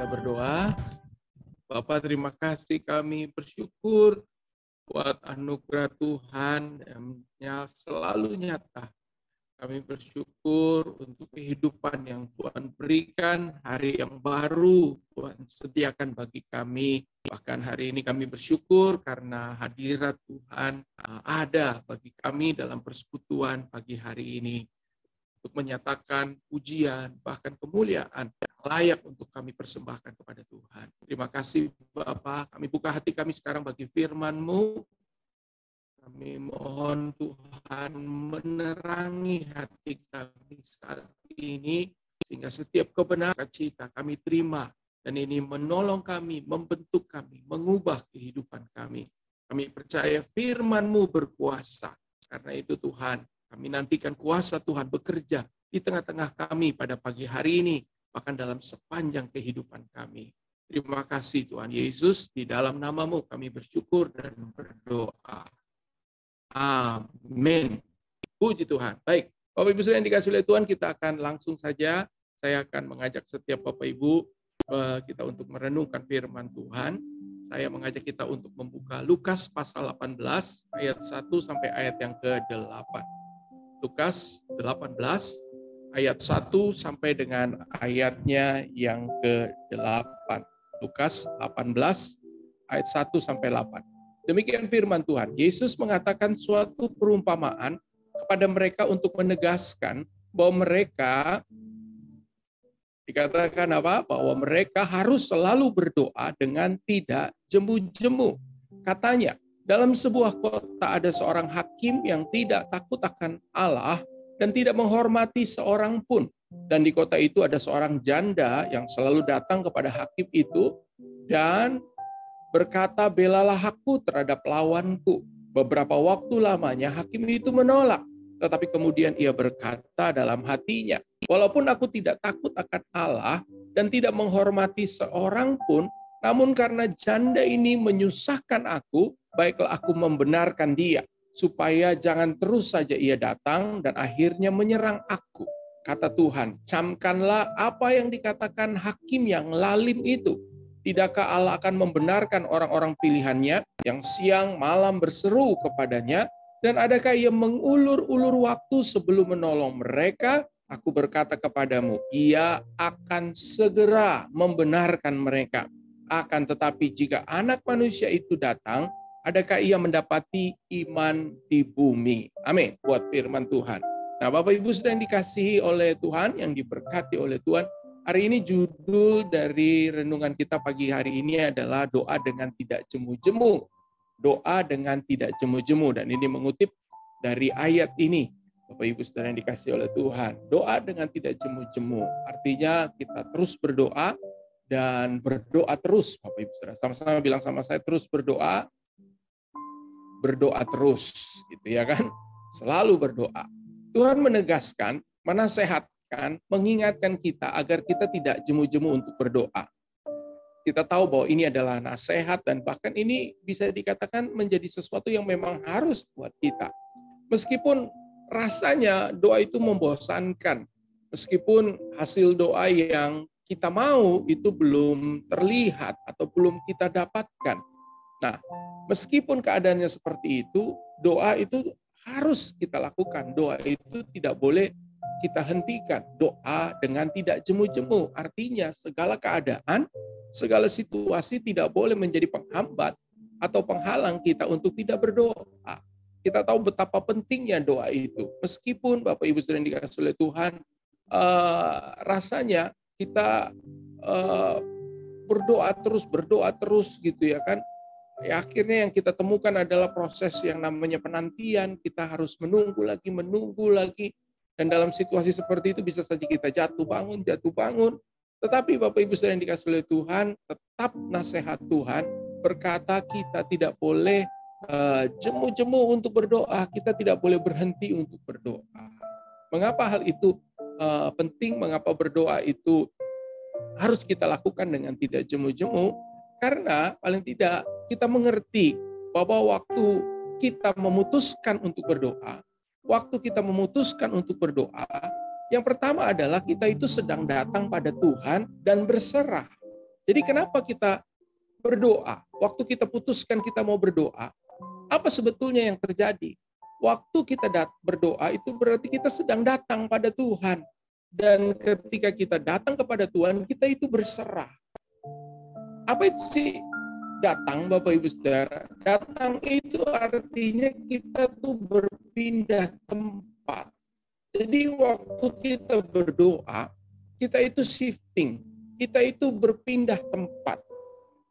Kita berdoa. Bapak terima kasih kami bersyukur buat anugerah Tuhan yang selalu nyata. Kami bersyukur untuk kehidupan yang Tuhan berikan, hari yang baru Tuhan sediakan bagi kami. Bahkan hari ini kami bersyukur karena hadirat Tuhan uh, ada bagi kami dalam persekutuan pagi hari ini untuk menyatakan pujian, bahkan kemuliaan layak untuk kami persembahkan kepada Tuhan. Terima kasih Bapak, kami buka hati kami sekarang bagi firman-Mu. Kami mohon Tuhan menerangi hati kami saat ini, sehingga setiap kebenaran cita kami terima, dan ini menolong kami, membentuk kami, mengubah kehidupan kami. Kami percaya firman-Mu berkuasa, karena itu Tuhan, kami nantikan kuasa Tuhan bekerja di tengah-tengah kami pada pagi hari ini, bahkan dalam sepanjang kehidupan kami. Terima kasih Tuhan Yesus, di dalam namamu kami bersyukur dan berdoa. Amin. Puji Tuhan. Baik, Bapak Ibu yang dikasih oleh Tuhan, kita akan langsung saja, saya akan mengajak setiap Bapak Ibu eh, kita untuk merenungkan firman Tuhan. Saya mengajak kita untuk membuka Lukas pasal 18 ayat 1 sampai ayat yang ke-8. Lukas 18 ayat 1 sampai dengan ayatnya yang ke-8. Lukas 18 ayat 1 sampai 8. Demikian firman Tuhan. Yesus mengatakan suatu perumpamaan kepada mereka untuk menegaskan bahwa mereka dikatakan apa? Bahwa mereka harus selalu berdoa dengan tidak jemu-jemu. Katanya, dalam sebuah kota ada seorang hakim yang tidak takut akan Allah dan tidak menghormati seorang pun. Dan di kota itu ada seorang janda yang selalu datang kepada hakim itu dan berkata, belalah aku terhadap lawanku. Beberapa waktu lamanya hakim itu menolak. Tetapi kemudian ia berkata dalam hatinya, walaupun aku tidak takut akan Allah dan tidak menghormati seorang pun, namun karena janda ini menyusahkan aku, baiklah aku membenarkan dia, supaya jangan terus saja ia datang dan akhirnya menyerang aku. Kata Tuhan, camkanlah apa yang dikatakan hakim yang lalim itu. Tidakkah Allah akan membenarkan orang-orang pilihannya yang siang malam berseru kepadanya? Dan adakah ia mengulur-ulur waktu sebelum menolong mereka? Aku berkata kepadamu, ia akan segera membenarkan mereka. Akan tetapi jika anak manusia itu datang, adakah ia mendapati iman di bumi? Amin. Buat firman Tuhan. Nah, Bapak Ibu sedang dikasihi oleh Tuhan, yang diberkati oleh Tuhan. Hari ini judul dari renungan kita pagi hari ini adalah doa dengan tidak jemu-jemu. Doa dengan tidak jemu-jemu. Dan ini mengutip dari ayat ini. Bapak Ibu saudara yang dikasih oleh Tuhan. Doa dengan tidak jemu-jemu. Artinya kita terus berdoa dan berdoa terus. Bapak Ibu saudara. Sama-sama bilang sama saya terus berdoa berdoa terus, gitu ya kan? Selalu berdoa. Tuhan menegaskan, menasehatkan, mengingatkan kita agar kita tidak jemu-jemu untuk berdoa. Kita tahu bahwa ini adalah nasihat dan bahkan ini bisa dikatakan menjadi sesuatu yang memang harus buat kita. Meskipun rasanya doa itu membosankan, meskipun hasil doa yang kita mau itu belum terlihat atau belum kita dapatkan. Nah, meskipun keadaannya seperti itu, doa itu harus kita lakukan. Doa itu tidak boleh kita hentikan. Doa dengan tidak jemu-jemu. Artinya segala keadaan, segala situasi tidak boleh menjadi penghambat atau penghalang kita untuk tidak berdoa. Kita tahu betapa pentingnya doa itu. Meskipun Bapak Ibu sudah dikasih oleh Tuhan, uh, rasanya kita uh, berdoa terus, berdoa terus gitu ya kan Ya, akhirnya yang kita temukan adalah proses yang namanya penantian. Kita harus menunggu lagi, menunggu lagi. Dan dalam situasi seperti itu bisa saja kita jatuh bangun, jatuh bangun. Tetapi Bapak Ibu saudara yang dikasih oleh Tuhan, tetap nasihat Tuhan berkata kita tidak boleh eh, jemu-jemu uh, untuk berdoa. Kita tidak boleh berhenti untuk berdoa. Mengapa hal itu uh, penting? Mengapa berdoa itu harus kita lakukan dengan tidak jemu-jemu? Karena paling tidak kita mengerti bahwa waktu kita memutuskan untuk berdoa, waktu kita memutuskan untuk berdoa, yang pertama adalah kita itu sedang datang pada Tuhan dan berserah. Jadi kenapa kita berdoa? Waktu kita putuskan kita mau berdoa, apa sebetulnya yang terjadi? Waktu kita berdoa itu berarti kita sedang datang pada Tuhan. Dan ketika kita datang kepada Tuhan, kita itu berserah. Apa itu sih datang Bapak Ibu Saudara? Datang itu artinya kita tuh berpindah tempat. Jadi waktu kita berdoa, kita itu shifting, kita itu berpindah tempat.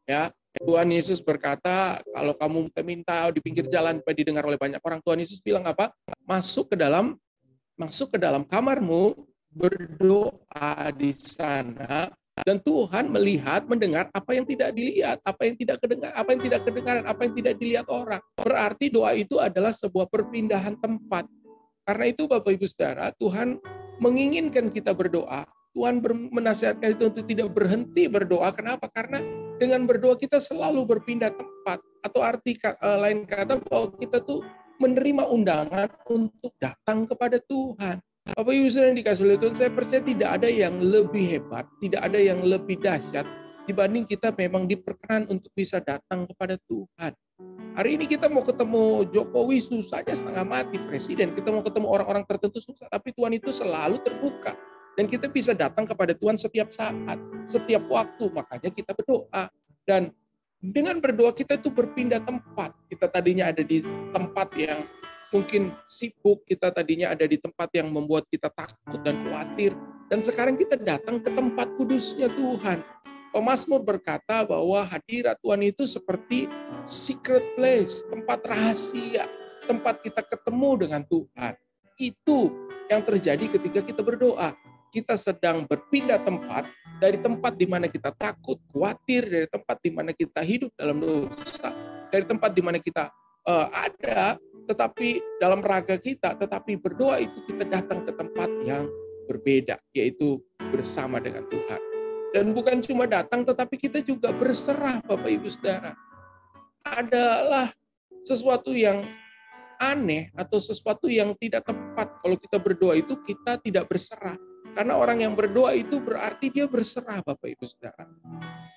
Ya, Tuhan Yesus berkata, kalau kamu minta di pinggir jalan supaya didengar oleh banyak orang, Tuhan Yesus bilang apa? Masuk ke dalam masuk ke dalam kamarmu, berdoa di sana dan Tuhan melihat, mendengar apa yang tidak dilihat, apa yang tidak kedengar, apa yang tidak kedengaran, apa yang tidak dilihat orang. Berarti doa itu adalah sebuah perpindahan tempat. Karena itu Bapak Ibu Saudara, Tuhan menginginkan kita berdoa. Tuhan menasihatkan itu untuk tidak berhenti berdoa. Kenapa? Karena dengan berdoa kita selalu berpindah tempat. Atau arti eh, lain kata bahwa kita tuh menerima undangan untuk datang kepada Tuhan. Bapak Ibu Saudara yang dikasih oleh Tuhan, saya percaya tidak ada yang lebih hebat, tidak ada yang lebih dahsyat dibanding kita memang diperkenan untuk bisa datang kepada Tuhan. Hari ini kita mau ketemu Jokowi susah aja setengah mati presiden, kita mau ketemu orang-orang tertentu susah, tapi Tuhan itu selalu terbuka dan kita bisa datang kepada Tuhan setiap saat, setiap waktu. Makanya kita berdoa dan dengan berdoa kita itu berpindah tempat. Kita tadinya ada di tempat yang mungkin sibuk, kita tadinya ada di tempat yang membuat kita takut dan khawatir. Dan sekarang kita datang ke tempat kudusnya Tuhan. Pemasmur berkata bahwa hadirat Tuhan itu seperti secret place, tempat rahasia, tempat kita ketemu dengan Tuhan. Itu yang terjadi ketika kita berdoa. Kita sedang berpindah tempat dari tempat di mana kita takut, khawatir, dari tempat di mana kita hidup dalam dosa, dari tempat di mana kita uh, ada tetapi dalam raga kita, tetapi berdoa itu kita datang ke tempat yang berbeda, yaitu bersama dengan Tuhan. Dan bukan cuma datang, tetapi kita juga berserah, Bapak Ibu Saudara. Adalah sesuatu yang aneh atau sesuatu yang tidak tepat kalau kita berdoa itu kita tidak berserah. Karena orang yang berdoa itu berarti dia berserah Bapak Ibu Saudara.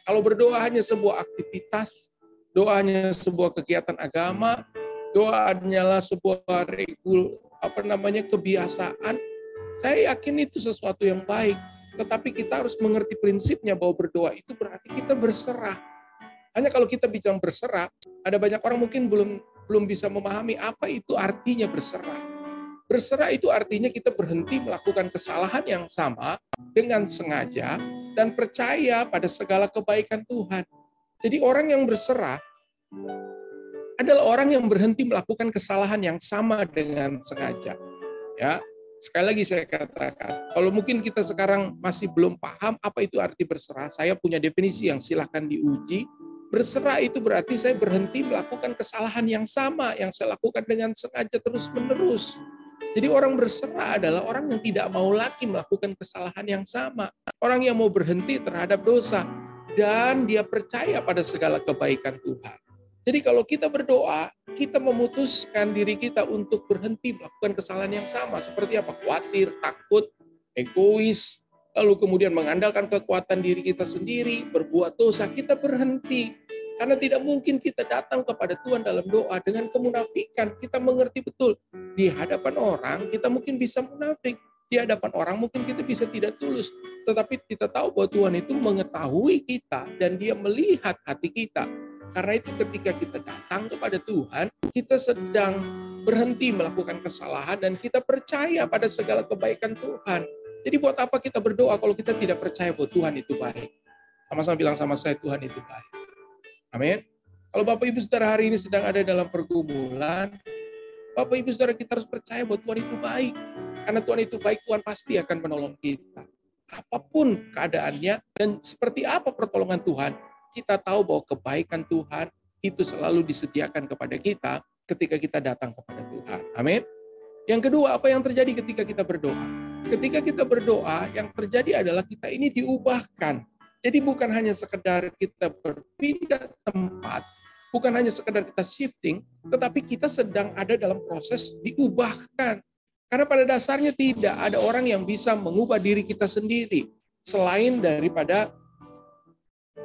Kalau berdoa hanya sebuah aktivitas, doa hanya sebuah kegiatan agama, doa hanyalah sebuah regul apa namanya kebiasaan, saya yakin itu sesuatu yang baik. Tetapi kita harus mengerti prinsipnya bahwa berdoa itu berarti kita berserah. Hanya kalau kita bicara berserah, ada banyak orang mungkin belum belum bisa memahami apa itu artinya berserah. Berserah itu artinya kita berhenti melakukan kesalahan yang sama dengan sengaja dan percaya pada segala kebaikan Tuhan. Jadi orang yang berserah adalah orang yang berhenti melakukan kesalahan yang sama dengan sengaja. Ya, sekali lagi saya katakan, kalau mungkin kita sekarang masih belum paham apa itu arti berserah, saya punya definisi yang silahkan diuji. Berserah itu berarti saya berhenti melakukan kesalahan yang sama yang saya lakukan dengan sengaja terus-menerus. Jadi orang berserah adalah orang yang tidak mau lagi melakukan kesalahan yang sama. Orang yang mau berhenti terhadap dosa dan dia percaya pada segala kebaikan Tuhan. Jadi kalau kita berdoa, kita memutuskan diri kita untuk berhenti melakukan kesalahan yang sama. Seperti apa? Khawatir, takut, egois, lalu kemudian mengandalkan kekuatan diri kita sendiri, berbuat dosa, kita berhenti. Karena tidak mungkin kita datang kepada Tuhan dalam doa dengan kemunafikan. Kita mengerti betul. Di hadapan orang, kita mungkin bisa munafik. Di hadapan orang mungkin kita bisa tidak tulus. Tetapi kita tahu bahwa Tuhan itu mengetahui kita dan dia melihat hati kita karena itu ketika kita datang kepada Tuhan, kita sedang berhenti melakukan kesalahan dan kita percaya pada segala kebaikan Tuhan. Jadi buat apa kita berdoa kalau kita tidak percaya bahwa Tuhan itu baik? Sama-sama bilang sama saya, Tuhan itu baik. Amin. Kalau Bapak Ibu Saudara hari ini sedang ada dalam pergumulan, Bapak Ibu Saudara kita harus percaya bahwa Tuhan itu baik. Karena Tuhan itu baik, Tuhan pasti akan menolong kita. Apa pun keadaannya dan seperti apa pertolongan Tuhan, kita tahu bahwa kebaikan Tuhan itu selalu disediakan kepada kita ketika kita datang kepada Tuhan. Amin. Yang kedua, apa yang terjadi ketika kita berdoa? Ketika kita berdoa, yang terjadi adalah kita ini diubahkan. Jadi bukan hanya sekedar kita berpindah tempat, bukan hanya sekedar kita shifting, tetapi kita sedang ada dalam proses diubahkan. Karena pada dasarnya tidak ada orang yang bisa mengubah diri kita sendiri selain daripada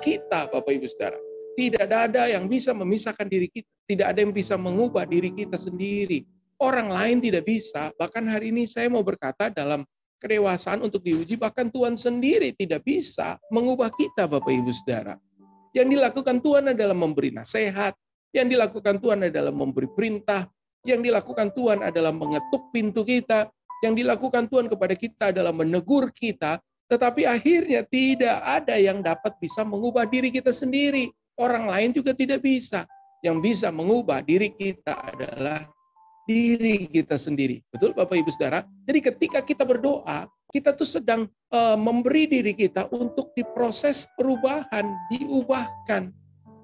kita, Bapak Ibu Saudara. Tidak ada yang bisa memisahkan diri kita. Tidak ada yang bisa mengubah diri kita sendiri. Orang lain tidak bisa. Bahkan hari ini saya mau berkata dalam kedewasaan untuk diuji, bahkan Tuhan sendiri tidak bisa mengubah kita, Bapak Ibu Saudara. Yang dilakukan Tuhan adalah memberi nasihat, yang dilakukan Tuhan adalah memberi perintah, yang dilakukan Tuhan adalah mengetuk pintu kita, yang dilakukan Tuhan kepada kita adalah menegur kita, tetapi akhirnya tidak ada yang dapat bisa mengubah diri kita sendiri. Orang lain juga tidak bisa. Yang bisa mengubah diri kita adalah diri kita sendiri. Betul Bapak Ibu Saudara? Jadi ketika kita berdoa, kita tuh sedang uh, memberi diri kita untuk diproses perubahan, diubahkan.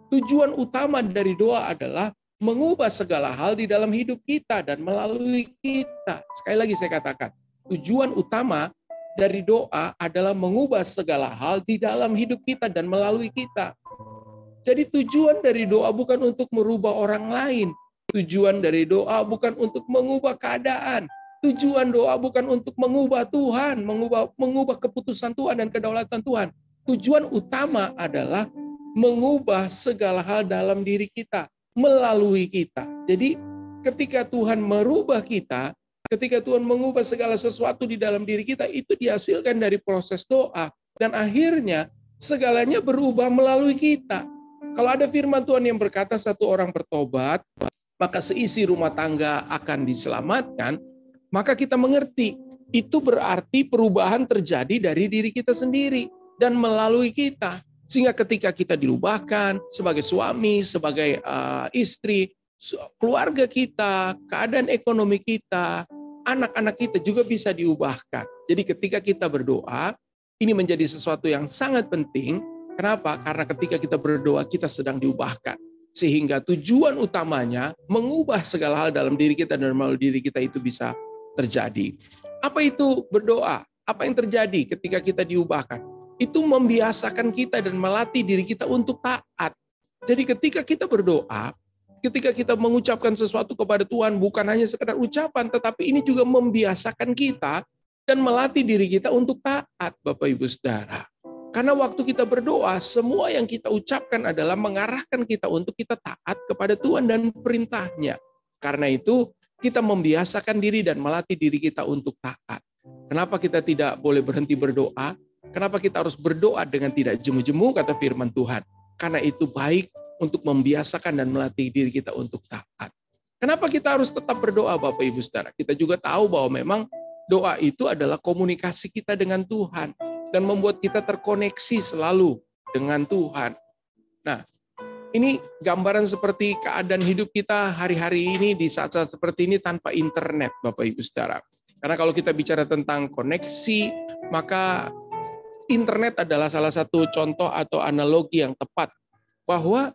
Tujuan utama dari doa adalah mengubah segala hal di dalam hidup kita dan melalui kita. Sekali lagi saya katakan, tujuan utama dari doa adalah mengubah segala hal di dalam hidup kita dan melalui kita. Jadi tujuan dari doa bukan untuk merubah orang lain. Tujuan dari doa bukan untuk mengubah keadaan. Tujuan doa bukan untuk mengubah Tuhan, mengubah mengubah keputusan Tuhan dan kedaulatan Tuhan. Tujuan utama adalah mengubah segala hal dalam diri kita, melalui kita. Jadi ketika Tuhan merubah kita, ketika Tuhan mengubah segala sesuatu di dalam diri kita, itu dihasilkan dari proses doa. Dan akhirnya segalanya berubah melalui kita. Kalau ada firman Tuhan yang berkata satu orang bertobat, maka seisi rumah tangga akan diselamatkan, maka kita mengerti itu berarti perubahan terjadi dari diri kita sendiri dan melalui kita. Sehingga ketika kita dilubahkan sebagai suami, sebagai uh, istri, keluarga kita, keadaan ekonomi kita, anak-anak kita juga bisa diubahkan. Jadi ketika kita berdoa, ini menjadi sesuatu yang sangat penting Kenapa? Karena ketika kita berdoa, kita sedang diubahkan. Sehingga tujuan utamanya mengubah segala hal dalam diri kita dan melalui diri kita itu bisa terjadi. Apa itu berdoa? Apa yang terjadi ketika kita diubahkan? Itu membiasakan kita dan melatih diri kita untuk taat. Jadi ketika kita berdoa, ketika kita mengucapkan sesuatu kepada Tuhan bukan hanya sekedar ucapan, tetapi ini juga membiasakan kita dan melatih diri kita untuk taat, Bapak Ibu Saudara. Karena waktu kita berdoa, semua yang kita ucapkan adalah mengarahkan kita untuk kita taat kepada Tuhan dan perintahnya. Karena itu, kita membiasakan diri dan melatih diri kita untuk taat. Kenapa kita tidak boleh berhenti berdoa? Kenapa kita harus berdoa dengan tidak jemu-jemu, kata firman Tuhan? Karena itu baik untuk membiasakan dan melatih diri kita untuk taat. Kenapa kita harus tetap berdoa, Bapak Ibu Saudara? Kita juga tahu bahwa memang doa itu adalah komunikasi kita dengan Tuhan dan membuat kita terkoneksi selalu dengan Tuhan. Nah, ini gambaran seperti keadaan hidup kita hari-hari ini di saat-saat seperti ini tanpa internet, Bapak Ibu Saudara. Karena kalau kita bicara tentang koneksi, maka internet adalah salah satu contoh atau analogi yang tepat. Bahwa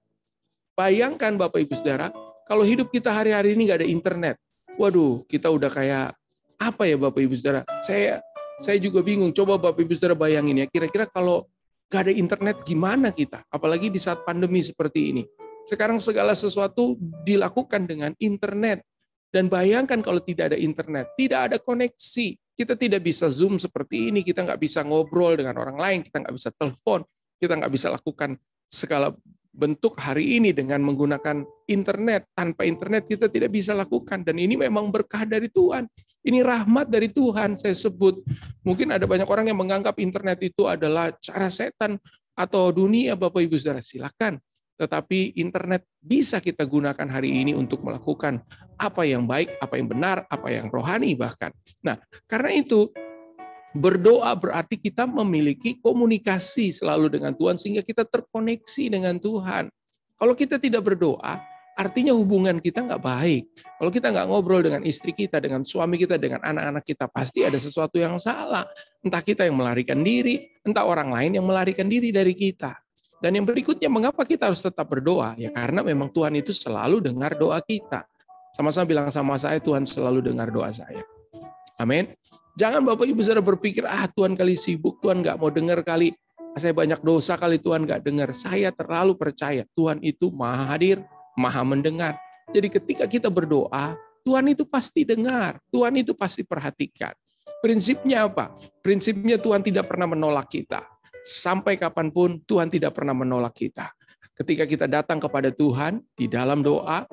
bayangkan Bapak Ibu Saudara, kalau hidup kita hari-hari ini nggak ada internet, waduh, kita udah kayak apa ya Bapak Ibu Saudara? Saya saya juga bingung. Coba Bapak Ibu Saudara bayangin ya, kira-kira kalau gak ada internet gimana kita? Apalagi di saat pandemi seperti ini. Sekarang segala sesuatu dilakukan dengan internet. Dan bayangkan kalau tidak ada internet, tidak ada koneksi. Kita tidak bisa Zoom seperti ini, kita nggak bisa ngobrol dengan orang lain, kita nggak bisa telepon, kita nggak bisa lakukan segala bentuk hari ini dengan menggunakan internet. Tanpa internet kita tidak bisa lakukan. Dan ini memang berkah dari Tuhan. Ini rahmat dari Tuhan saya sebut. Mungkin ada banyak orang yang menganggap internet itu adalah cara setan atau dunia Bapak Ibu Saudara. Silakan. Tetapi internet bisa kita gunakan hari ini untuk melakukan apa yang baik, apa yang benar, apa yang rohani bahkan. Nah, karena itu Berdoa berarti kita memiliki komunikasi selalu dengan Tuhan sehingga kita terkoneksi dengan Tuhan. Kalau kita tidak berdoa, artinya hubungan kita nggak baik. Kalau kita nggak ngobrol dengan istri kita, dengan suami kita, dengan anak-anak kita, pasti ada sesuatu yang salah. Entah kita yang melarikan diri, entah orang lain yang melarikan diri dari kita. Dan yang berikutnya, mengapa kita harus tetap berdoa? Ya karena memang Tuhan itu selalu dengar doa kita. Sama-sama bilang sama saya, Tuhan selalu dengar doa saya. Amin. Jangan Bapak Ibu saudara berpikir, ah Tuhan kali sibuk, Tuhan nggak mau dengar kali, saya banyak dosa kali Tuhan nggak dengar. Saya terlalu percaya Tuhan itu maha hadir, maha mendengar. Jadi ketika kita berdoa, Tuhan itu pasti dengar, Tuhan itu pasti perhatikan. Prinsipnya apa? Prinsipnya Tuhan tidak pernah menolak kita. sampai kapan pun Tuhan tidak pernah menolak kita. Ketika kita datang kepada Tuhan di dalam doa,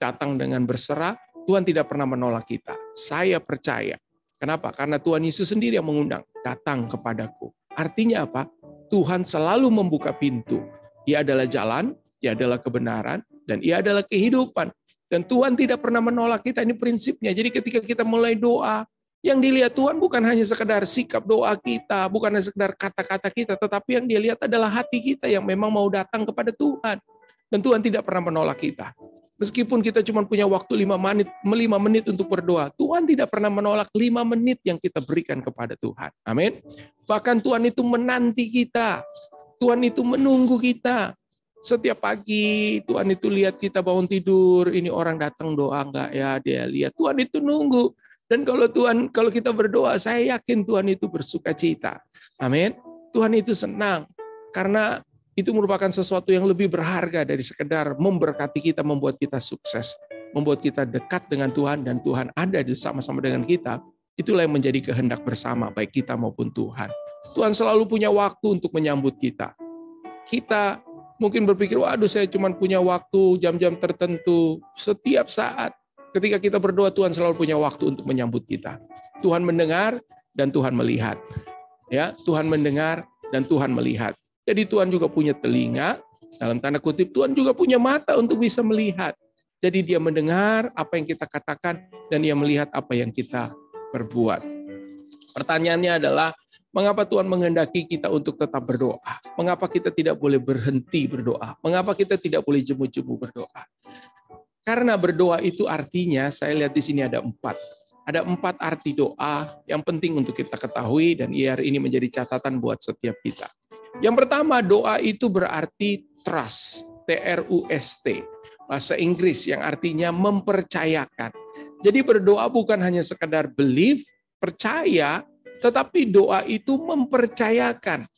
datang dengan berserah, Tuhan tidak pernah menolak kita. Saya percaya. Kenapa? Karena Tuhan Yesus sendiri yang mengundang, datang kepadaku. Artinya apa? Tuhan selalu membuka pintu. Ia adalah jalan, ia adalah kebenaran, dan ia adalah kehidupan. Dan Tuhan tidak pernah menolak kita, ini prinsipnya. Jadi ketika kita mulai doa, yang dilihat Tuhan bukan hanya sekedar sikap doa kita, bukan hanya sekedar kata-kata kita, tetapi yang dia lihat adalah hati kita yang memang mau datang kepada Tuhan. Dan Tuhan tidak pernah menolak kita. Meskipun kita cuma punya waktu lima menit, lima menit untuk berdoa, Tuhan tidak pernah menolak lima menit yang kita berikan kepada Tuhan. Amin. Bahkan Tuhan itu menanti kita. Tuhan itu menunggu kita. Setiap pagi Tuhan itu lihat kita bangun tidur, ini orang datang doa enggak ya, dia lihat Tuhan itu nunggu. Dan kalau Tuhan kalau kita berdoa, saya yakin Tuhan itu bersuka cita. Amin. Tuhan itu senang karena itu merupakan sesuatu yang lebih berharga dari sekedar memberkati kita, membuat kita sukses, membuat kita dekat dengan Tuhan dan Tuhan ada di sama-sama dengan kita. Itulah yang menjadi kehendak bersama baik kita maupun Tuhan. Tuhan selalu punya waktu untuk menyambut kita. Kita mungkin berpikir, waduh saya cuma punya waktu jam-jam tertentu. Setiap saat ketika kita berdoa, Tuhan selalu punya waktu untuk menyambut kita. Tuhan mendengar dan Tuhan melihat. Ya, Tuhan mendengar dan Tuhan melihat. Jadi Tuhan juga punya telinga, dalam tanda kutip Tuhan juga punya mata untuk bisa melihat. Jadi dia mendengar apa yang kita katakan dan dia melihat apa yang kita perbuat. Pertanyaannya adalah Mengapa Tuhan menghendaki kita untuk tetap berdoa? Mengapa kita tidak boleh berhenti berdoa? Mengapa kita tidak boleh jemu-jemu berdoa? Karena berdoa itu artinya, saya lihat di sini ada empat. Ada empat arti doa yang penting untuk kita ketahui dan IR ini menjadi catatan buat setiap kita. Yang pertama, doa itu berarti trust, T-R-U-S-T. Bahasa Inggris yang artinya mempercayakan. Jadi berdoa bukan hanya sekedar believe, percaya, tetapi doa itu mempercayakan.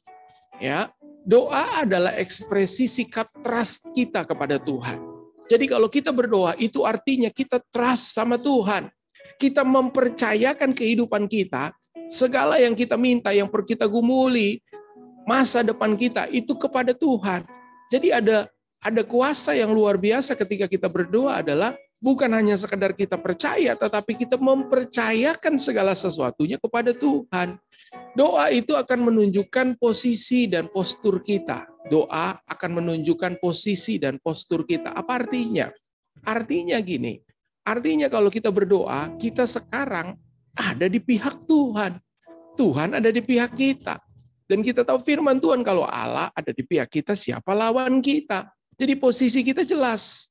Ya, doa adalah ekspresi sikap trust kita kepada Tuhan. Jadi kalau kita berdoa itu artinya kita trust sama Tuhan. Kita mempercayakan kehidupan kita, segala yang kita minta, yang per kita gumuli, masa depan kita itu kepada Tuhan. Jadi ada ada kuasa yang luar biasa ketika kita berdoa adalah bukan hanya sekedar kita percaya, tetapi kita mempercayakan segala sesuatunya kepada Tuhan. Doa itu akan menunjukkan posisi dan postur kita. Doa akan menunjukkan posisi dan postur kita. Apa artinya? Artinya gini, artinya kalau kita berdoa, kita sekarang ada di pihak Tuhan. Tuhan ada di pihak kita. Dan kita tahu firman Tuhan kalau Allah ada di pihak kita, siapa lawan kita? Jadi posisi kita jelas.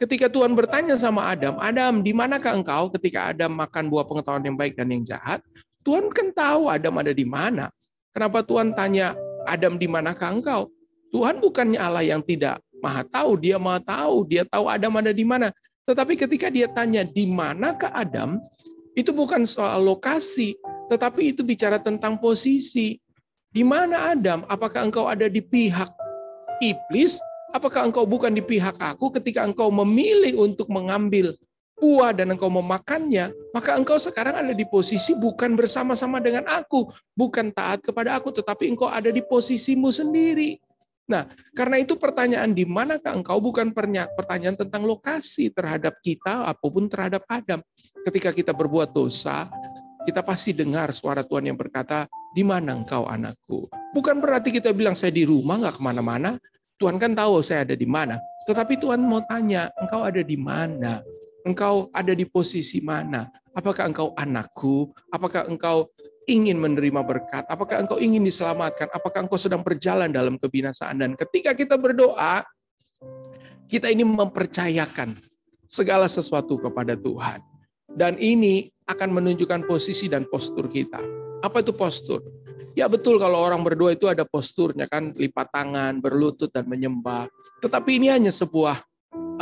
Ketika Tuhan bertanya sama Adam, Adam, di manakah engkau ketika Adam makan buah pengetahuan yang baik dan yang jahat? Tuhan kan tahu Adam ada di mana. Kenapa Tuhan tanya, Adam di manakah engkau? Tuhan bukannya Allah yang tidak maha tahu, dia maha tahu, dia tahu Adam ada di mana. Tetapi ketika dia tanya, di manakah Adam? Itu bukan soal lokasi, tetapi itu bicara tentang posisi. Di mana Adam? Apakah engkau ada di pihak iblis Apakah engkau bukan di pihak aku ketika engkau memilih untuk mengambil buah dan engkau memakannya, maka engkau sekarang ada di posisi bukan bersama-sama dengan aku, bukan taat kepada aku, tetapi engkau ada di posisimu sendiri. Nah, karena itu pertanyaan di manakah engkau bukan pertanyaan tentang lokasi terhadap kita apa pun terhadap Adam. Ketika kita berbuat dosa, kita pasti dengar suara Tuhan yang berkata, di mana engkau anakku? Bukan berarti kita bilang saya di rumah nggak ke mana-mana, Tuhan kan tahu saya ada di mana. Tetapi Tuhan mau tanya, engkau ada di mana? Engkau ada di posisi mana? Apakah engkau anakku? Apakah engkau ingin menerima berkat? Apakah engkau ingin diselamatkan? Apakah engkau sedang berjalan dalam kebinasaan? Dan ketika kita berdoa, kita ini mempercayakan segala sesuatu kepada Tuhan. Dan ini akan menunjukkan posisi dan postur kita. Apa itu postur? Ya betul kalau orang berdoa itu ada posturnya kan, lipat tangan, berlutut dan menyembah. Tetapi ini hanya sebuah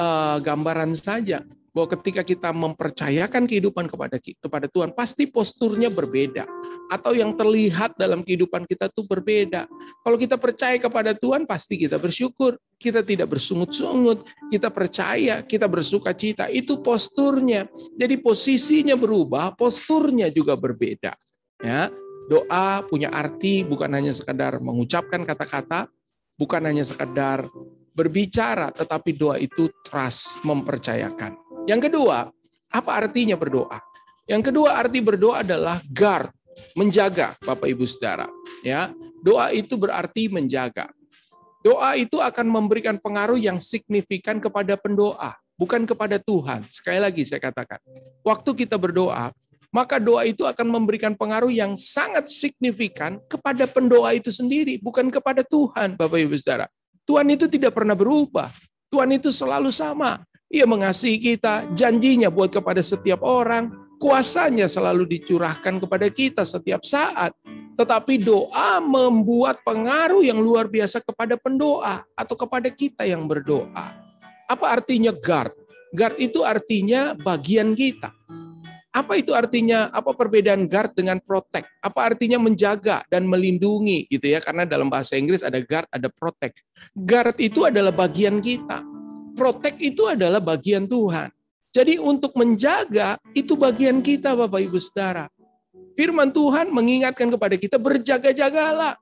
uh, gambaran saja bahwa ketika kita mempercayakan kehidupan kepada kepada Tuhan, pasti posturnya berbeda atau yang terlihat dalam kehidupan kita itu berbeda. Kalau kita percaya kepada Tuhan, pasti kita bersyukur, kita tidak bersungut-sungut, kita percaya, kita bersuka cita. Itu posturnya. Jadi posisinya berubah, posturnya juga berbeda. Ya, Doa punya arti bukan hanya sekedar mengucapkan kata-kata, bukan hanya sekedar berbicara, tetapi doa itu trust, mempercayakan. Yang kedua, apa artinya berdoa? Yang kedua arti berdoa adalah guard, menjaga, Bapak Ibu Saudara. Ya, doa itu berarti menjaga. Doa itu akan memberikan pengaruh yang signifikan kepada pendoa, bukan kepada Tuhan. Sekali lagi saya katakan, waktu kita berdoa, maka doa itu akan memberikan pengaruh yang sangat signifikan kepada pendoa itu sendiri, bukan kepada Tuhan, Bapak Ibu Saudara. Tuhan itu tidak pernah berubah. Tuhan itu selalu sama. Ia mengasihi kita, janjinya buat kepada setiap orang, kuasanya selalu dicurahkan kepada kita setiap saat. Tetapi doa membuat pengaruh yang luar biasa kepada pendoa atau kepada kita yang berdoa. Apa artinya guard? Guard itu artinya bagian kita. Apa itu artinya? Apa perbedaan guard dengan protect? Apa artinya menjaga dan melindungi gitu ya? Karena dalam bahasa Inggris ada guard, ada protect. Guard itu adalah bagian kita. Protect itu adalah bagian Tuhan. Jadi untuk menjaga itu bagian kita Bapak Ibu Saudara. Firman Tuhan mengingatkan kepada kita berjaga-jagalah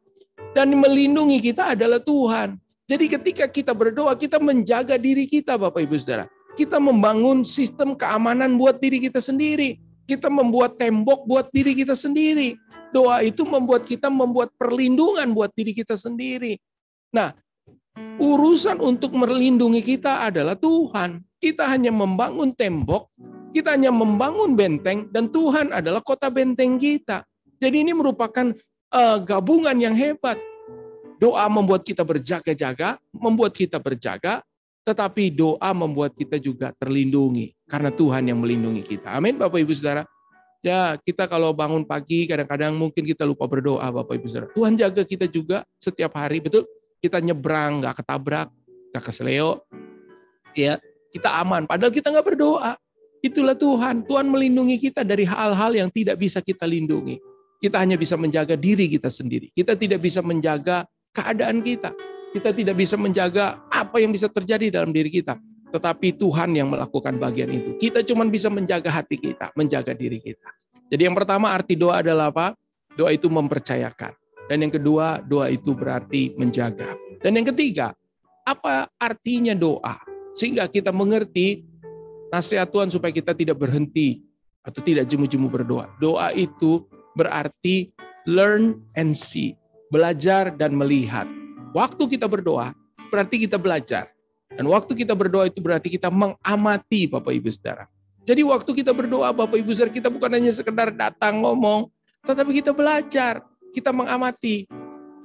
dan melindungi kita adalah Tuhan. Jadi ketika kita berdoa kita menjaga diri kita Bapak Ibu Saudara. Kita membangun sistem keamanan buat diri kita sendiri. Kita membuat tembok buat diri kita sendiri. Doa itu membuat kita membuat perlindungan buat diri kita sendiri. Nah, urusan untuk melindungi kita adalah Tuhan. Kita hanya membangun tembok, kita hanya membangun benteng, dan Tuhan adalah kota benteng kita. Jadi ini merupakan uh, gabungan yang hebat. Doa membuat kita berjaga-jaga, membuat kita berjaga, tetapi doa membuat kita juga terlindungi karena Tuhan yang melindungi kita. Amin Bapak Ibu Saudara. Ya, kita kalau bangun pagi kadang-kadang mungkin kita lupa berdoa Bapak Ibu Saudara. Tuhan jaga kita juga setiap hari, betul? Kita nyebrang, nggak ketabrak, nggak keseleo. Ya, kita aman. Padahal kita nggak berdoa. Itulah Tuhan. Tuhan melindungi kita dari hal-hal yang tidak bisa kita lindungi. Kita hanya bisa menjaga diri kita sendiri. Kita tidak bisa menjaga keadaan kita. Kita tidak bisa menjaga apa yang bisa terjadi dalam diri kita. Tetapi Tuhan yang melakukan bagian itu. Kita cuma bisa menjaga hati kita, menjaga diri kita. Jadi yang pertama arti doa adalah apa? Doa itu mempercayakan. Dan yang kedua, doa itu berarti menjaga. Dan yang ketiga, apa artinya doa? Sehingga kita mengerti nasihat Tuhan supaya kita tidak berhenti atau tidak jemu-jemu berdoa. Doa itu berarti learn and see, belajar dan melihat. Waktu kita berdoa, berarti kita belajar. Dan waktu kita berdoa itu berarti kita mengamati Bapak Ibu Saudara. Jadi waktu kita berdoa Bapak Ibu Saudara, kita bukan hanya sekedar datang ngomong, tetapi kita belajar, kita mengamati.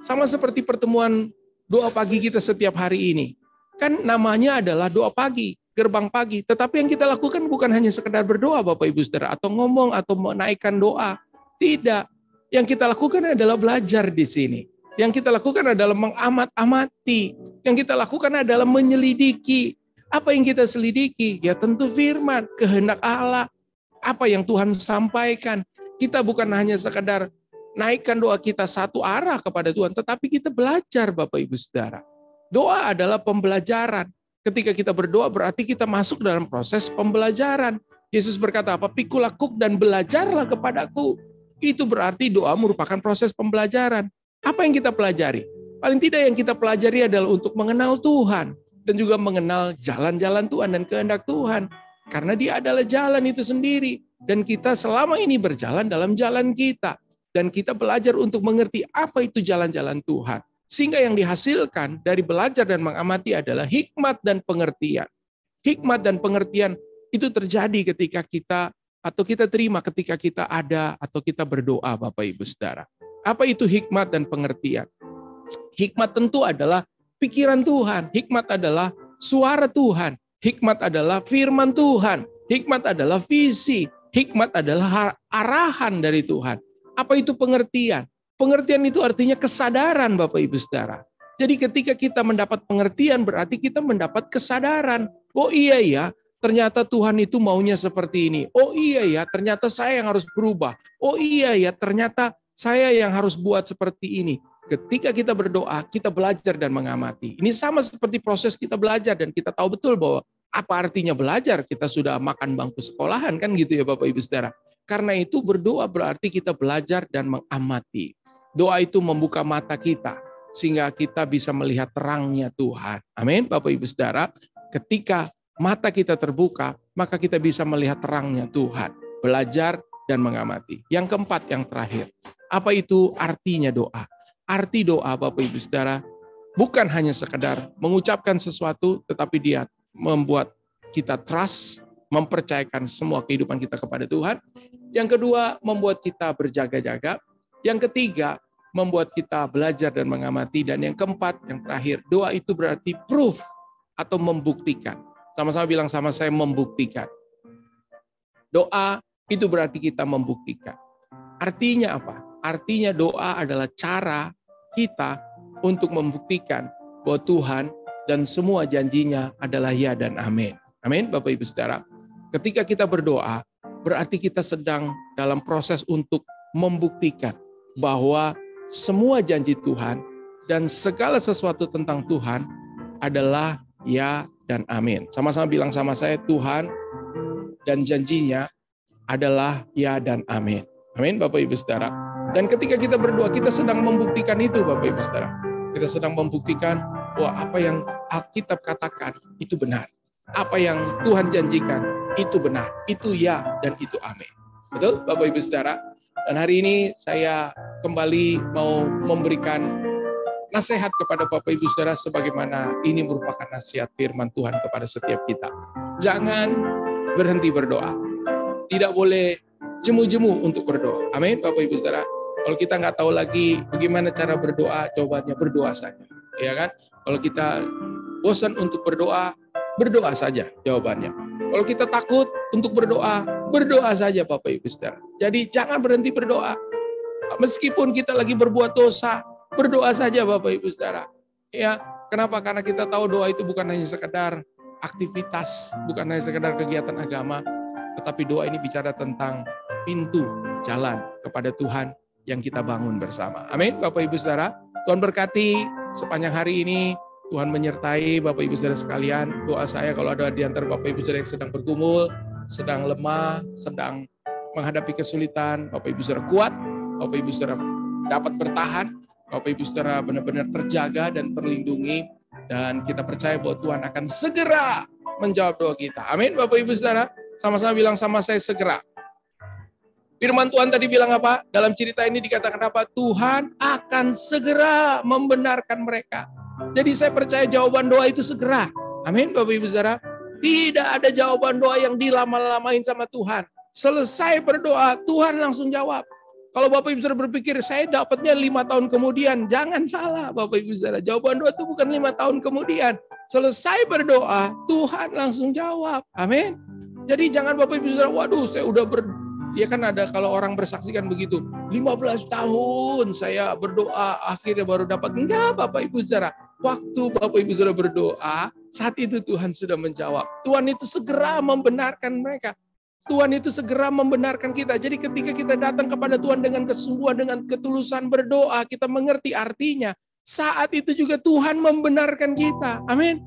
Sama seperti pertemuan doa pagi kita setiap hari ini. Kan namanya adalah doa pagi, gerbang pagi. Tetapi yang kita lakukan bukan hanya sekedar berdoa Bapak Ibu Saudara, atau ngomong atau menaikkan doa. Tidak. Yang kita lakukan adalah belajar di sini. Yang kita lakukan adalah mengamat-amati. Yang kita lakukan adalah menyelidiki. Apa yang kita selidiki? Ya tentu firman, kehendak Allah. Apa yang Tuhan sampaikan. Kita bukan hanya sekedar naikkan doa kita satu arah kepada Tuhan, tetapi kita belajar Bapak Ibu Saudara. Doa adalah pembelajaran. Ketika kita berdoa berarti kita masuk dalam proses pembelajaran. Yesus berkata apa? Pikulah kuk dan belajarlah kepadaku. Itu berarti doa merupakan proses pembelajaran. Apa yang kita pelajari? Paling tidak yang kita pelajari adalah untuk mengenal Tuhan dan juga mengenal jalan-jalan Tuhan dan kehendak Tuhan. Karena dia adalah jalan itu sendiri. Dan kita selama ini berjalan dalam jalan kita. Dan kita belajar untuk mengerti apa itu jalan-jalan Tuhan. Sehingga yang dihasilkan dari belajar dan mengamati adalah hikmat dan pengertian. Hikmat dan pengertian itu terjadi ketika kita atau kita terima ketika kita ada atau kita berdoa Bapak Ibu Saudara. Apa itu hikmat dan pengertian? Hikmat tentu adalah pikiran Tuhan. Hikmat adalah suara Tuhan. Hikmat adalah firman Tuhan. Hikmat adalah visi. Hikmat adalah arahan dari Tuhan. Apa itu pengertian? Pengertian itu artinya kesadaran Bapak Ibu Saudara. Jadi ketika kita mendapat pengertian berarti kita mendapat kesadaran. Oh iya ya, ternyata Tuhan itu maunya seperti ini. Oh iya ya, ternyata saya yang harus berubah. Oh iya ya, ternyata saya yang harus buat seperti ini. Ketika kita berdoa, kita belajar dan mengamati. Ini sama seperti proses kita belajar dan kita tahu betul bahwa apa artinya belajar? Kita sudah makan bangku sekolahan kan gitu ya Bapak Ibu Saudara. Karena itu berdoa berarti kita belajar dan mengamati. Doa itu membuka mata kita sehingga kita bisa melihat terangnya Tuhan. Amin. Bapak Ibu Saudara, ketika mata kita terbuka, maka kita bisa melihat terangnya Tuhan. Belajar dan mengamati. Yang keempat, yang terakhir. Apa itu artinya doa? Arti doa Bapak Ibu Saudara bukan hanya sekedar mengucapkan sesuatu, tetapi dia membuat kita trust, mempercayakan semua kehidupan kita kepada Tuhan. Yang kedua, membuat kita berjaga-jaga. Yang ketiga, membuat kita belajar dan mengamati. Dan yang keempat, yang terakhir, doa itu berarti proof atau membuktikan. Sama-sama bilang sama saya membuktikan. Doa itu berarti kita membuktikan. Artinya apa? Artinya doa adalah cara kita untuk membuktikan bahwa Tuhan dan semua janjinya adalah ya dan amin. Amin, Bapak Ibu Saudara. Ketika kita berdoa, berarti kita sedang dalam proses untuk membuktikan bahwa semua janji Tuhan dan segala sesuatu tentang Tuhan adalah ya dan amin. Sama-sama bilang sama saya, Tuhan dan janjinya adalah ya dan amin. Amin, Bapak Ibu Saudara. Dan ketika kita berdoa, kita sedang membuktikan itu, Bapak Ibu Saudara. Kita sedang membuktikan bahwa apa yang Alkitab katakan itu benar. Apa yang Tuhan janjikan itu benar, itu ya dan itu amin. Betul Bapak Ibu Saudara? Dan hari ini saya kembali mau memberikan nasihat kepada Bapak Ibu Saudara sebagaimana ini merupakan nasihat firman Tuhan kepada setiap kita. Jangan berhenti berdoa. Tidak boleh jemu-jemu untuk berdoa. Amin Bapak Ibu Saudara. Kalau kita nggak tahu lagi bagaimana cara berdoa, jawabannya berdoa saja. Ya kan? Kalau kita bosan untuk berdoa, berdoa saja jawabannya. Kalau kita takut untuk berdoa, berdoa saja Bapak Ibu Saudara. Jadi jangan berhenti berdoa. Meskipun kita lagi berbuat dosa, berdoa saja Bapak Ibu Saudara. Ya, kenapa? Karena kita tahu doa itu bukan hanya sekedar aktivitas, bukan hanya sekedar kegiatan agama, tetapi doa ini bicara tentang pintu jalan kepada Tuhan yang kita bangun bersama. Amin, Bapak Ibu Saudara. Tuhan berkati sepanjang hari ini Tuhan menyertai Bapak Ibu Saudara sekalian. Doa saya kalau ada di antara Bapak Ibu Saudara yang sedang bergumul, sedang lemah, sedang menghadapi kesulitan, Bapak Ibu Saudara kuat, Bapak Ibu Saudara dapat bertahan, Bapak Ibu Saudara benar-benar terjaga dan terlindungi dan kita percaya bahwa Tuhan akan segera menjawab doa kita. Amin Bapak Ibu Saudara. Sama-sama bilang sama saya segera. Firman Tuhan tadi bilang apa? Dalam cerita ini dikatakan apa? Tuhan akan segera membenarkan mereka. Jadi saya percaya jawaban doa itu segera. Amin Bapak Ibu Saudara. Tidak ada jawaban doa yang dilama-lamain sama Tuhan. Selesai berdoa, Tuhan langsung jawab. Kalau Bapak Ibu Saudara berpikir, saya dapatnya lima tahun kemudian. Jangan salah Bapak Ibu Saudara. Jawaban doa itu bukan lima tahun kemudian. Selesai berdoa, Tuhan langsung jawab. Amin. Jadi jangan Bapak Ibu Saudara, waduh saya udah ber, Ya kan ada kalau orang bersaksikan begitu, 15 tahun saya berdoa akhirnya baru dapat. Enggak Bapak Ibu Saudara, waktu Bapak Ibu Saudara berdoa, saat itu Tuhan sudah menjawab. Tuhan itu segera membenarkan mereka. Tuhan itu segera membenarkan kita. Jadi ketika kita datang kepada Tuhan dengan kesungguhan, dengan ketulusan berdoa, kita mengerti artinya. Saat itu juga Tuhan membenarkan kita. Amin.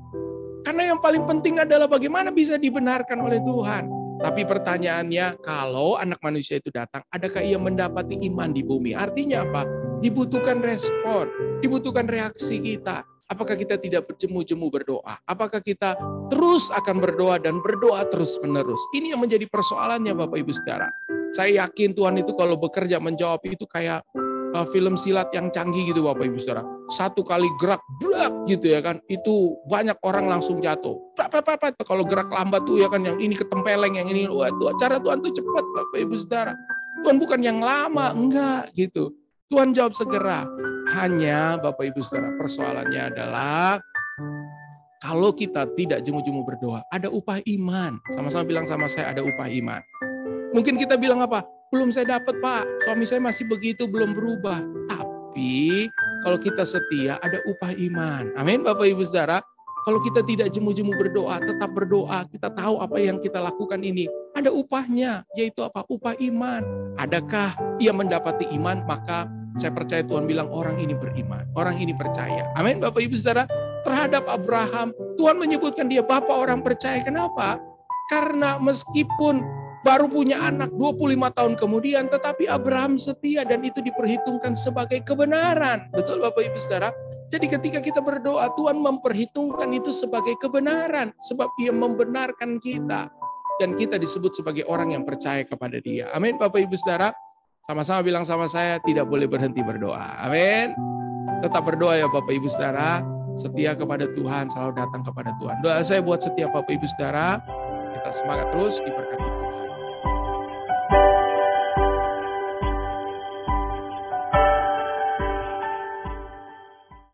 Karena yang paling penting adalah bagaimana bisa dibenarkan oleh Tuhan. Tapi pertanyaannya, kalau anak manusia itu datang, adakah ia mendapati iman di bumi? Artinya apa? Dibutuhkan respon, dibutuhkan reaksi kita. Apakah kita tidak berjemu-jemu berdoa? Apakah kita terus akan berdoa dan berdoa terus-menerus? Ini yang menjadi persoalannya Bapak Ibu Saudara. Saya yakin Tuhan itu kalau bekerja menjawab itu kayak uh, film silat yang canggih gitu Bapak Ibu Saudara. Satu kali gerak brak gitu ya kan, itu banyak orang langsung jatuh. Apa-apa kalau gerak lambat tuh ya kan yang ini ketempeleng, yang ini wah tuh cara Tuhan tuh cepat Bapak Ibu Saudara. Tuhan bukan yang lama, enggak gitu. Tuhan jawab segera. Hanya Bapak Ibu Saudara, persoalannya adalah kalau kita tidak jemu-jemu berdoa, ada upah iman. Sama-sama bilang sama saya ada upah iman. Mungkin kita bilang apa? Belum saya dapat Pak, suami saya masih begitu, belum berubah. Tapi kalau kita setia ada upah iman. Amin Bapak Ibu Saudara. Kalau kita tidak jemu-jemu berdoa, tetap berdoa, kita tahu apa yang kita lakukan ini. Ada upahnya, yaitu apa? Upah iman. Adakah ia mendapati iman, maka saya percaya Tuhan bilang orang ini beriman, orang ini percaya. Amin Bapak Ibu Saudara. Terhadap Abraham, Tuhan menyebutkan dia Bapak orang percaya. Kenapa? Karena meskipun baru punya anak 25 tahun kemudian, tetapi Abraham setia dan itu diperhitungkan sebagai kebenaran. Betul Bapak Ibu Saudara? Jadi ketika kita berdoa, Tuhan memperhitungkan itu sebagai kebenaran, sebab Dia membenarkan kita. Dan kita disebut sebagai orang yang percaya kepada Dia. Amin, Bapak Ibu Saudara. Sama-sama bilang sama saya, tidak boleh berhenti berdoa. Amin. Tetap berdoa ya Bapak Ibu Saudara. Setia kepada Tuhan, selalu datang kepada Tuhan. Doa saya buat setiap Bapak Ibu Saudara, kita semangat terus diberkati Tuhan.